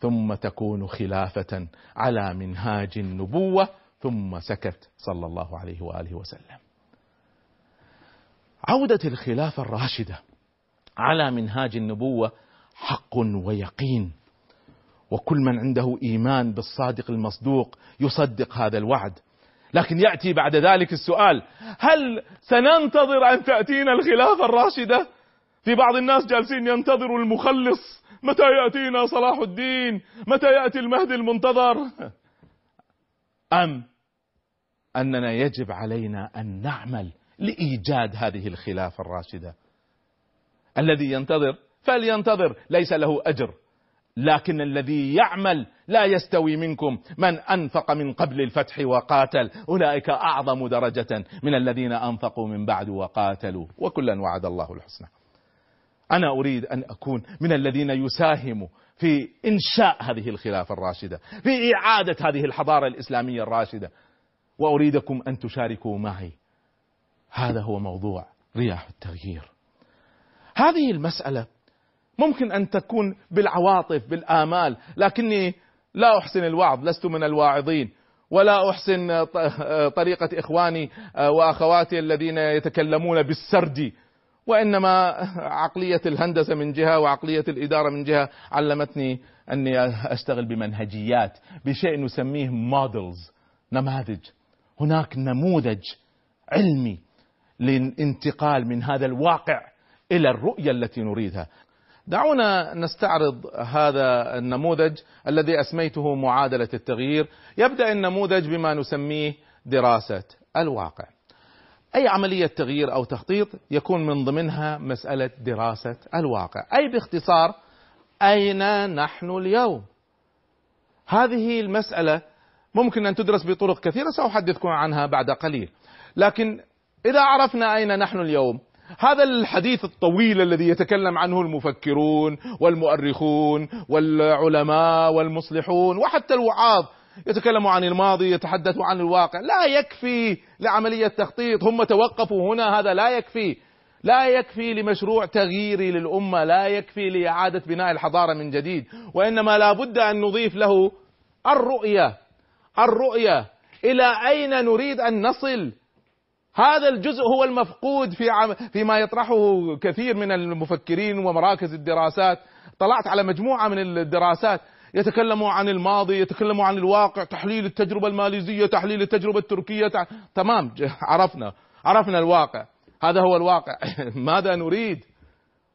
ثم تكون خلافة على منهاج النبوة ثم سكت صلى الله عليه وآله وسلم. عودة الخلافة الراشدة على منهاج النبوة حق ويقين. وكل من عنده إيمان بالصادق المصدوق يصدق هذا الوعد. لكن يأتي بعد ذلك السؤال هل سننتظر أن تأتينا الخلافه الراشدة؟ في بعض الناس جالسين ينتظروا المخلص متى يأتينا صلاح الدين؟ متى يأتي المهدي المنتظر؟ أم أننا يجب علينا أن نعمل لإيجاد هذه الخلافه الراشدة؟ الذي ينتظر فلينتظر ليس له أجر. لكن الذي يعمل لا يستوي منكم. من أنفق من قبل الفتح وقاتل أولئك أعظم درجة من الذين أنفقوا من بعد وقاتلوا. وكلا وعد الله الحسنى. أنا أريد أن أكون من الذين يساهموا في إنشاء هذه الخلافة الراشدة في إعادة هذه الحضارة الإسلامية الراشدة. وأريدكم أن تشاركوا معي. هذا هو موضوع رياح التغيير. هذه المسألة ممكن أن تكون بالعواطف بالآمال لكني لا أحسن الوعظ لست من الواعظين ولا أحسن طريقة إخواني وأخواتي الذين يتكلمون بالسرد وإنما عقلية الهندسة من جهة وعقلية الإدارة من جهة علمتني أني أشتغل بمنهجيات بشيء نسميه مودلز نماذج. هناك نموذج علمي للانتقال من هذا الواقع إلى الرؤية التي نريدها. دعونا نستعرض هذا النموذج الذي أسميته معادلة التغيير. يبدأ النموذج بما نسميه دراسة الواقع. أي عملية تغيير أو تخطيط يكون من ضمنها مسألة دراسة الواقع. أي باختصار أين نحن اليوم؟ هذه المسألة ممكن أن تدرس بطرق كثيرة سأحدثكم عنها بعد قليل. لكن إذا عرفنا أين نحن اليوم هذا الحديث الطويل الذي يتكلم عنه المفكرون والمؤرخون والعلماء والمصلحون وحتى الوعاظ. يتكلموا عن الماضي يتحدثوا عن الواقع. لا يكفي لعملية تخطيط. هم توقفوا هنا هذا لا يكفي. لا يكفي لمشروع تغييري للأمة. لا يكفي لإعادة بناء الحضارة من جديد. وإنما لا بد أن نضيف له الرؤية. الرؤية إلى أين نريد أن نصل؟ هذا الجزء هو المفقود في عم فيما يطرحه كثير من المفكرين ومراكز الدراسات. طلعت على مجموعة من الدراسات يتكلموا عن الماضي يتكلموا عن الواقع تحليل التجربة الماليزية تحليل التجربة التركية تع... تمام عرفنا عرفنا الواقع. هذا هو الواقع. *laughs* ماذا نريد؟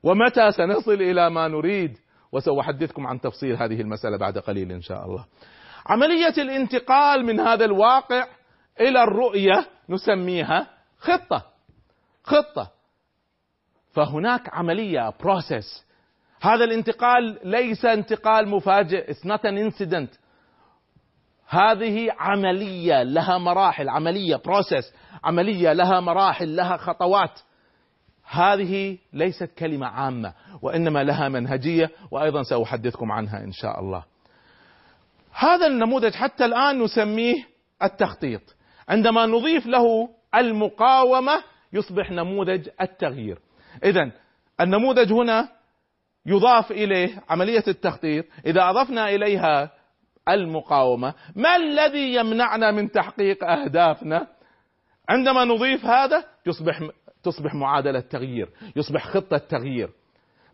ومتى سنصل إلى ما نريد؟ وسأحدثكم عن تفصيل هذه المسألة بعد قليل إن شاء الله. عملية الانتقال من هذا الواقع إلى الرؤية نسميها خطة. خطة. فهناك عملية بروسيس هذا الانتقال ليس انتقال مفاجئ. It's not an incident. هذه عملية لها مراحل. عملية بروسيس عملية لها مراحل لها خطوات. هذه ليست كلمة عامة وإنما لها منهجية وأيضا سأحدثكم عنها إن شاء الله. هذا النموذج حتى الآن نسميه التخطيط. عندما نضيف له المقاومة يصبح نموذج التغيير. إذا النموذج هنا يضاف إليه عملية التخطيط. إذا أضفنا إليها المقاومة ما الذي يمنعنا من تحقيق أهدافنا؟ عندما نضيف هذا يصبح تصبح معادلة تغيير يصبح خطة تغيير.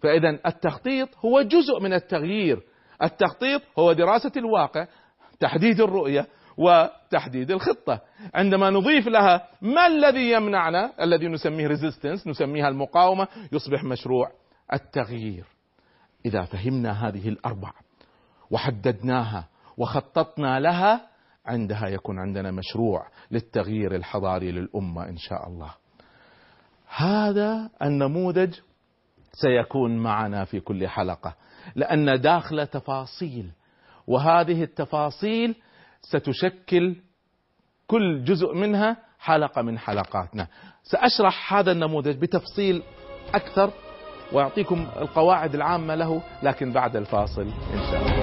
فإذا التخطيط هو جزء من التغيير. التخطيط هو دراسة الواقع تحديد الرؤية وتحديد الخطة. عندما نضيف لها ما الذي يمنعنا؟ الذي نسميه ريزيستنس نسميها المقاومة يصبح مشروع التغيير. إذا فهمنا هذه الأربع وحددناها وخططنا لها عندها يكون عندنا مشروع للتغيير الحضاري للأمة إن شاء الله. هذا النموذج سيكون معنا في كل حلقة لأن داخل تفاصيل وهذه التفاصيل ستشكل كل جزء منها حلقة من حلقاتنا. سأشرح هذا النموذج بتفصيل أكثر وأعطيكم القواعد العامة له لكن بعد الفاصل إن شاء الله.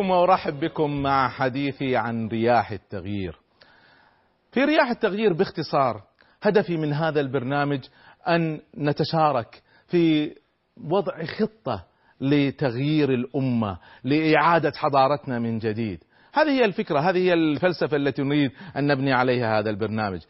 احييكم وأرحب بكم مع حديثي عن رياح التغيير. في رياح التغيير باختصار هدفي من هذا البرنامج أن نتشارك في وضع خطة لتغيير الأمة، لإعادة حضارتنا من جديد. هذه هي الفكرة، هذه هي الفلسفة التي نريد أن نبني عليها هذا البرنامج.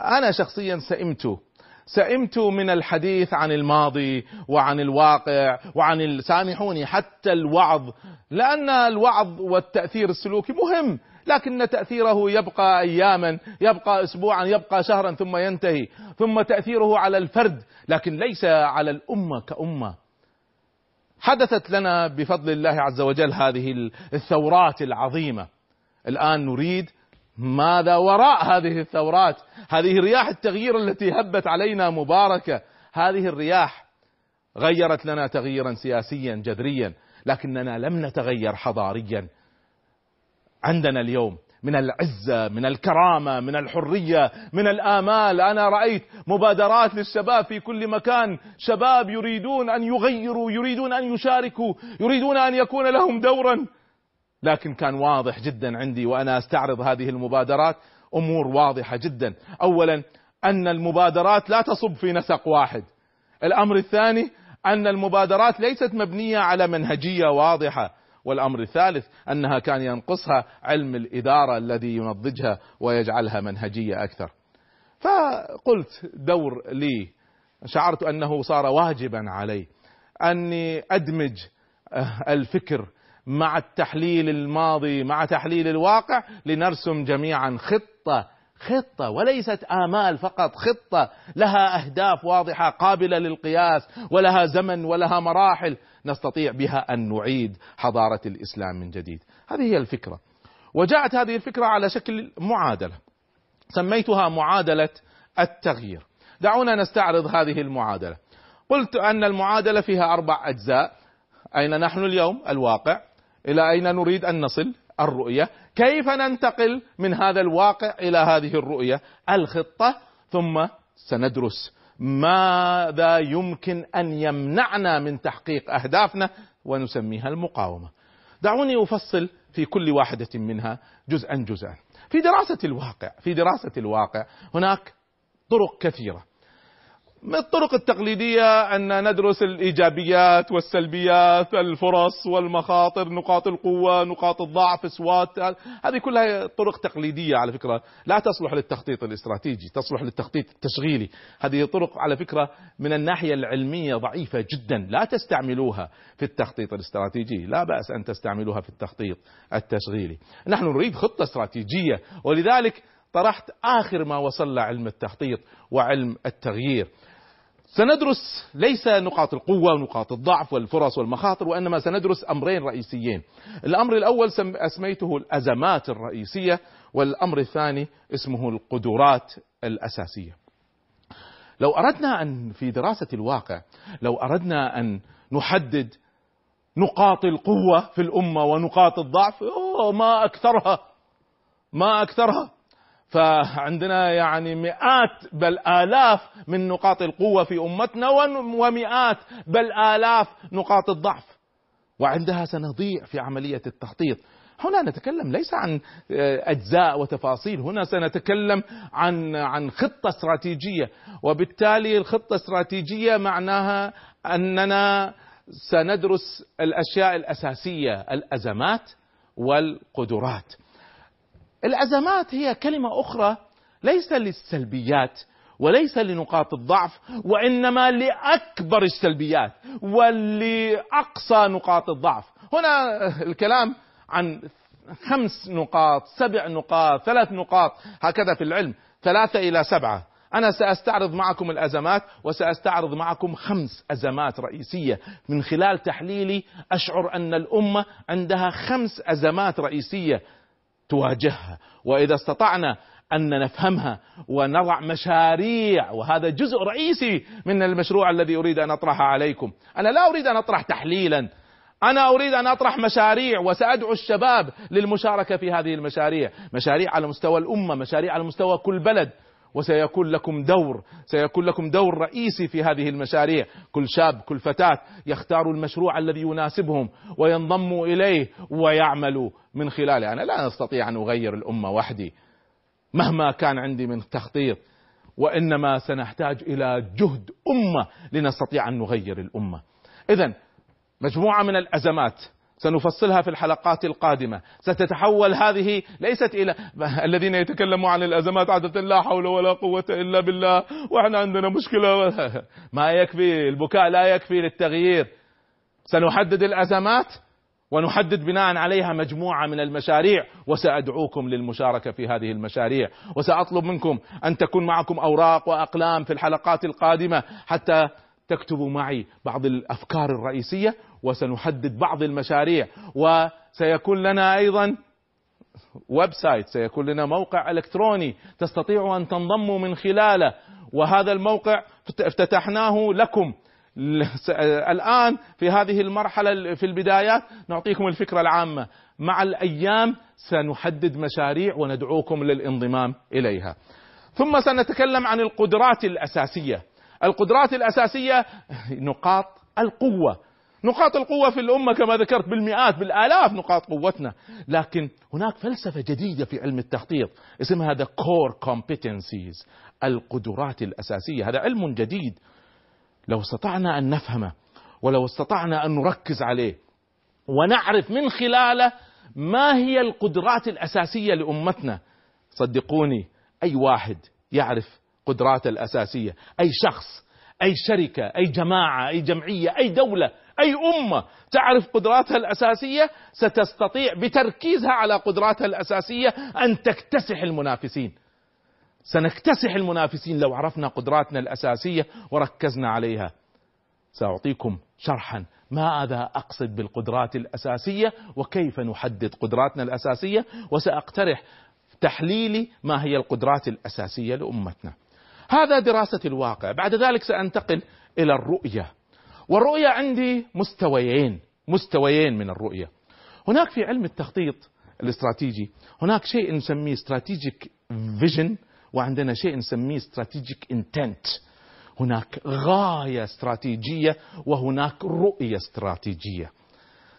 أنا شخصيا سئمت سئمت من الحديث عن الماضي وعن الواقع وعن سامحوني حتى الوعظ. لأن الوعظ والتأثير السلوكي مهم لكن تأثيره يبقى أياما يبقى أسبوعا يبقى شهرا ثم ينتهي. ثم تأثيره على الفرد لكن ليس على الأمة كأمة. حدثت لنا بفضل الله عز وجل هذه الثورات العظيمة. الآن نريد ماذا وراء هذه الثورات؟ هذه رياح التغيير التي هبت علينا مباركة. هذه الرياح غيرت لنا تغييرا سياسيا جذريا لكننا لم نتغير حضاريا. عندنا اليوم من العزة من الكرامة من الحرية من الآمال. أنا رأيت مبادرات للشباب في كل مكان. شباب يريدون أن يغيروا يريدون أن يشاركوا يريدون أن يكون لهم دورا. لكن كان واضح جدا عندي وأنا أستعرض هذه المبادرات أمور واضحة جدا. اولا أن المبادرات لا تصب في نسق واحد. الأمر الثاني أن المبادرات ليست مبنية على منهجية واضحة. والأمر الثالث أنها كان ينقصها علم الإدارة الذي ينضجها ويجعلها منهجية أكثر. فقلت دور لي شعرت أنه صار واجبا علي أني أدمج الفكر مع التحليل الماضي مع تحليل الواقع لنرسم جميعا خطة خطة وليست آمال فقط خطة. لها أهداف واضحة قابلة للقياس ولها زمن ولها مراحل. نستطيع بها أن نعيد حضارة الإسلام من جديد. هذه هي الفكرة. وجاءت هذه الفكرة على شكل معادلة. سميتها معادلة التغيير. دعونا نستعرض هذه المعادلة. قلت أن المعادلة فيها أربع أجزاء. أين نحن اليوم؟ الواقع. إلى أين نريد أن نصل؟ الرؤية. كيف ننتقل من هذا الواقع إلى هذه الرؤية؟ الخطة. ثم سندرس. ماذا يمكن أن يمنعنا من تحقيق أهدافنا؟ ونسميها المقاومة. دعوني أفصل في كل واحدة منها جزءا جزءا. في دراسة الواقع في دراسة الواقع هناك طرق كثيرة. من الطرق التقليدية أن ندرس الإيجابيات والسلبيات الفرص والمخاطر نقاط القوة نقاط الضعف سوات هذه كلها طرق تقليدية على فكرة. لا تصلح للتخطيط الاستراتيجي تصلح للتخطيط التشغيلي. هذه طرق على فكرة من الناحية العلمية ضعيفة جدا. لا تستعملوها في التخطيط الاستراتيجي. لا بأس أن تستعملوها في التخطيط التشغيلي. نحن نريد خطة استراتيجية ولذلك طرحت آخر ما وصل علم التخطيط وعلم التغيير. سندرس ليس نقاط القوة ونقاط الضعف والفرص والمخاطر وإنما سندرس أمرين رئيسيين. الأمر الأول أسميته الأزمات الرئيسية والأمر الثاني اسمه القدرات الأساسية. لو أردنا أن في دراسة الواقع لو أردنا أن نحدد نقاط القوة في الأمة ونقاط الضعف ما أكثرها ما أكثرها. فعندنا يعني مئات بل آلاف من نقاط القوة في أمتنا ومئات بل آلاف نقاط الضعف. وعندها سنضيع في عملية التخطيط. هنا نتكلم ليس عن أجزاء وتفاصيل. هنا سنتكلم عن عن خطة استراتيجية. وبالتالي الخطة الاستراتيجيه معناها أننا سندرس الأشياء الأساسية الأزمات والقدرات. الأزمات هي كلمة أخرى ليس للسلبيات وليس لنقاط الضعف وإنما لأكبر السلبيات ولأقصى نقاط الضعف. هنا الكلام عن خمس نقاط سبع نقاط ثلاث نقاط هكذا في العلم. ثلاثة إلى سبعة. أنا سأستعرض معكم الأزمات وسأستعرض معكم خمس أزمات رئيسية. من خلال تحليلي أشعر أن الأمة عندها خمس أزمات رئيسية. تواجهها. وإذا استطعنا أن نفهمها ونضع مشاريع وهذا جزء رئيسي من المشروع الذي أريد أن اطرحه عليكم. أنا لا أريد أن أطرح تحليلا. أنا أريد أن أطرح مشاريع وسأدعو الشباب للمشاركة في هذه المشاريع. مشاريع على مستوى الأمة مشاريع على مستوى كل بلد. وسيكون لكم دور سيكون لكم دور رئيسي في هذه المشاريع. كل شاب كل فتاة يختار المشروع الذي يناسبهم وينضموا إليه ويعملوا من خلاله. أنا لا أستطيع أن أغير الأمة وحدي مهما كان عندي من تخطيط وإنما سنحتاج إلى جهد أمة لنستطيع أن نغير الأمة. إذا مجموعة من الأزمات سنفصلها في الحلقات القادمة. ستتحول هذه ليست إلى الذين يتكلموا عن الأزمات عادة لا حول ولا قوة إلا بالله وإحنا عندنا مشكلة. *laughs* ما يكفي البكاء لا يكفي للتغيير. سنحدد الأزمات ونحدد بناء عليها مجموعة من المشاريع وسأدعوكم للمشاركة في هذه المشاريع. وسأطلب منكم أن تكون معكم أوراق وأقلام في الحلقات القادمة حتى تكتبوا معي بعض الأفكار الرئيسية وسنحدد بعض المشاريع وسيكون لنا أيضا website سيكون لنا موقع إلكتروني تستطيعوا أن تنضموا من خلاله. وهذا الموقع افتتحناه لكم. الآن في هذه المرحلة في البدايات نعطيكم الفكرة العامة. مع الأيام سنحدد مشاريع وندعوكم للانضمام إليها. ثم سنتكلم عن القدرات الأساسية. القدرات الأساسية نقاط القوة. نقاط القوة في الأمة كما ذكرت بالمئات بالآلاف نقاط قوتنا. لكن هناك فلسفة جديدة في علم التخطيط اسمها the core competencies القدرات الأساسية. هذا علم جديد. لو استطعنا أن نفهمه ولو استطعنا أن نركز عليه ونعرف من خلاله ما هي القدرات الأساسية لأمتنا صدقوني أي واحد يعرف قدراته الأساسية؟ أي شخص؟ أي شركة؟ أي جماعة؟ أي جمعية؟ أي دولة؟ أي أمة تعرف قدراتها الأساسية ستستطيع بتركيزها على قدراتها الأساسية أن تكتسح المنافسين. سنكتسح المنافسين لو عرفنا قدراتنا الأساسية وركزنا عليها. سأعطيكم شرحا ماذا أقصد بالقدرات الأساسية وكيف نحدد قدراتنا الأساسية وسأقترح تحليلي ما هي القدرات الأساسية لأمتنا. هذا دراسة الواقع. بعد ذلك سأنتقل إلى الرؤية. والرؤية عندي مستويين مستويين من الرؤية. هناك في علم التخطيط الاستراتيجي هناك شيء نسميه strategic vision وعندنا شيء نسميه strategic intent هناك غاية استراتيجية وهناك رؤية استراتيجية.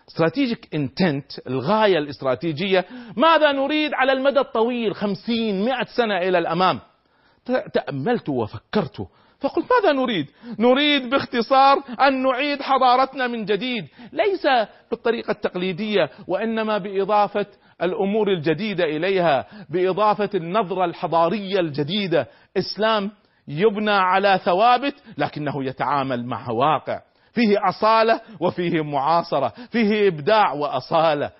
strategic intent الغاية الاستراتيجية ماذا نريد على المدى الطويل خمسين مئة سنة إلى الأمام؟ تأملت وفكرت. فقلت ماذا نريد؟ نريد باختصار أن نعيد حضارتنا من جديد ليس بالطريقة التقليدية وإنما بإضافة الأمور الجديدة إليها بإضافة النظرة الحضارية الجديدة. إسلام يبنى على ثوابت لكنه يتعامل مع واقع. فيه أصالة وفيه معاصرة فيه إبداع وأصالة.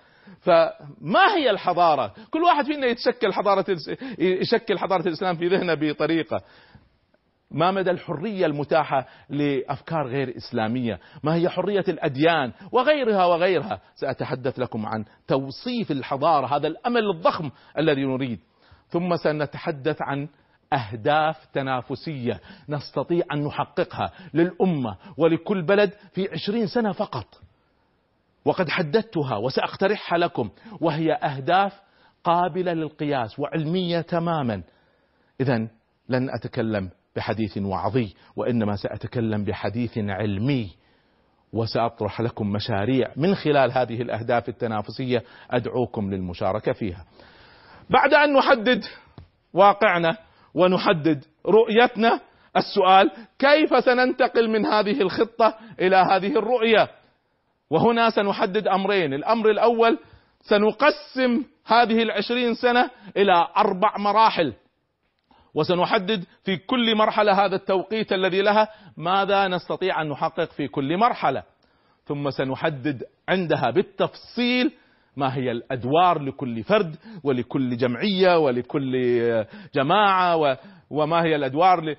فما هي الحضارة؟ كل واحد فينا يتشكل حضارة يشكل حضارة الإسلام في ذهنه بطريقة. ما مدى الحرية المتاحة لأفكار غير إسلامية؟ ما هي حرية الأديان؟ وغيرها وغيرها. سأتحدث لكم عن توصيف الحضارة هذا الأمل الضخم الذي نريد. ثم سنتحدث عن أهداف تنافسية نستطيع أن نحققها للأمة ولكل بلد في عشرين سنة فقط. وقد حددتها وسأقترحها لكم وهي أهداف قابلة للقياس وعلمية تماما. إذا لن أتكلم بحديث وعظي وإنما سأتكلم بحديث علمي وسأطرح لكم مشاريع من خلال هذه الأهداف التنافسية أدعوكم للمشاركة فيها. بعد أن نحدد واقعنا ونحدد رؤيتنا السؤال كيف سننتقل من هذه الخطة إلى هذه الرؤية؟ وهنا سنحدد أمرين. الأمر الأول سنقسم هذه العشرين سنة إلى أربع مراحل. وسنحدد في كل مرحلة هذا التوقيت الذي لها ماذا نستطيع أن نحقق في كل مرحلة. ثم سنحدد عندها بالتفصيل ما هي الأدوار لكل فرد ولكل جمعية ولكل جماعة وما هي الأدوار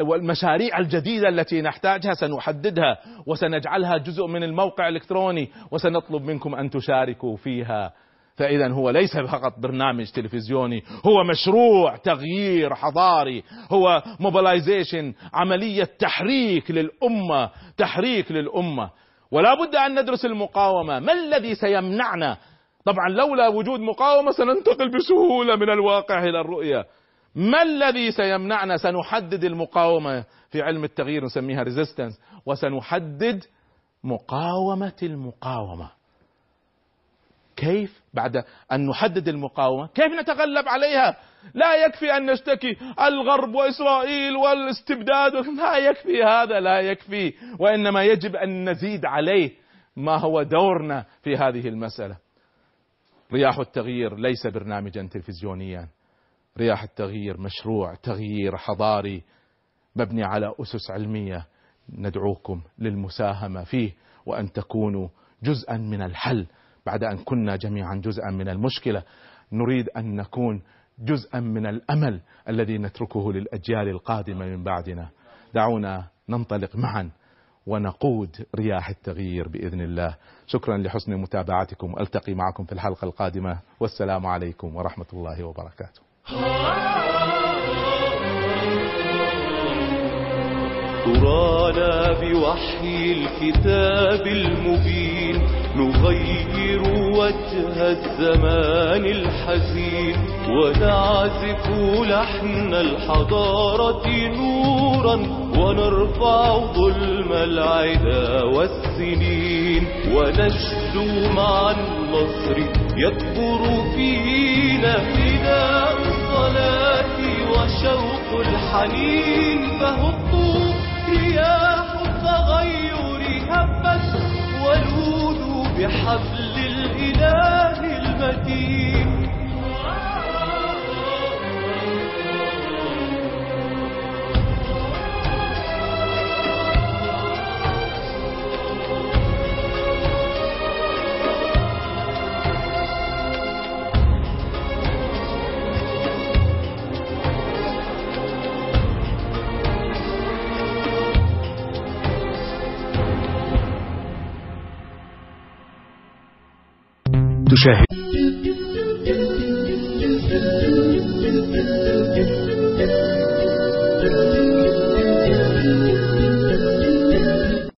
والمشاريع الجديدة التي نحتاجها. سنحددها وسنجعلها جزء من الموقع الإلكتروني. وسنطلب منكم أن تشاركوا فيها. فاذا هو ليس فقط برنامج تلفزيوني هو مشروع تغيير حضاري هو mobilization عملية تحريك للأمة تحريك للأمة. ولا بد أن ندرس المقاومة. ما الذي سيمنعنا؟ طبعا لولا وجود مقاومة سننتقل بسهولة من الواقع إلى الرؤية. ما الذي سيمنعنا؟ سنحدد المقاومة في علم التغيير نسميها resistance وسنحدد مقاومة المقاومة. كيف؟ بعد أن نحدد المقاومة. كيف نتغلب عليها؟ لا يكفي أن نشتكي الغرب وإسرائيل والاستبداد. لا يكفي هذا لا يكفي. وإنما يجب أن نزيد عليه ما هو دورنا في هذه المسألة. رياح التغيير ليس برنامجا تلفزيونيا. رياح التغيير مشروع تغيير حضاري مبني على أسس علمية. ندعوكم للمساهمة فيه وأن تكونوا جزءا من الحل بعد أن كنا جميعا جزءا من المشكلة نريد أن نكون جزءا من الأمل الذي نتركه للأجيال القادمة من بعدنا. دعونا ننطلق معا ونقود رياح التغيير بإذن الله. شكرا لحسن متابعتكم. ألتقي معكم في الحلقة القادمة. والسلام عليكم ورحمة الله وبركاته. ترانا بوحي الكتاب المبين نغير وجه الزمان الحزين ونعزف لحن الحضارة نورا ونرفع ظلم العدا والسنين ونشدو مع النصر يكبر فينا فداء الصلاة وشوق الحنين فهبوا رياح التغير هبت ولولوا بحبل الإله المتين. شاهد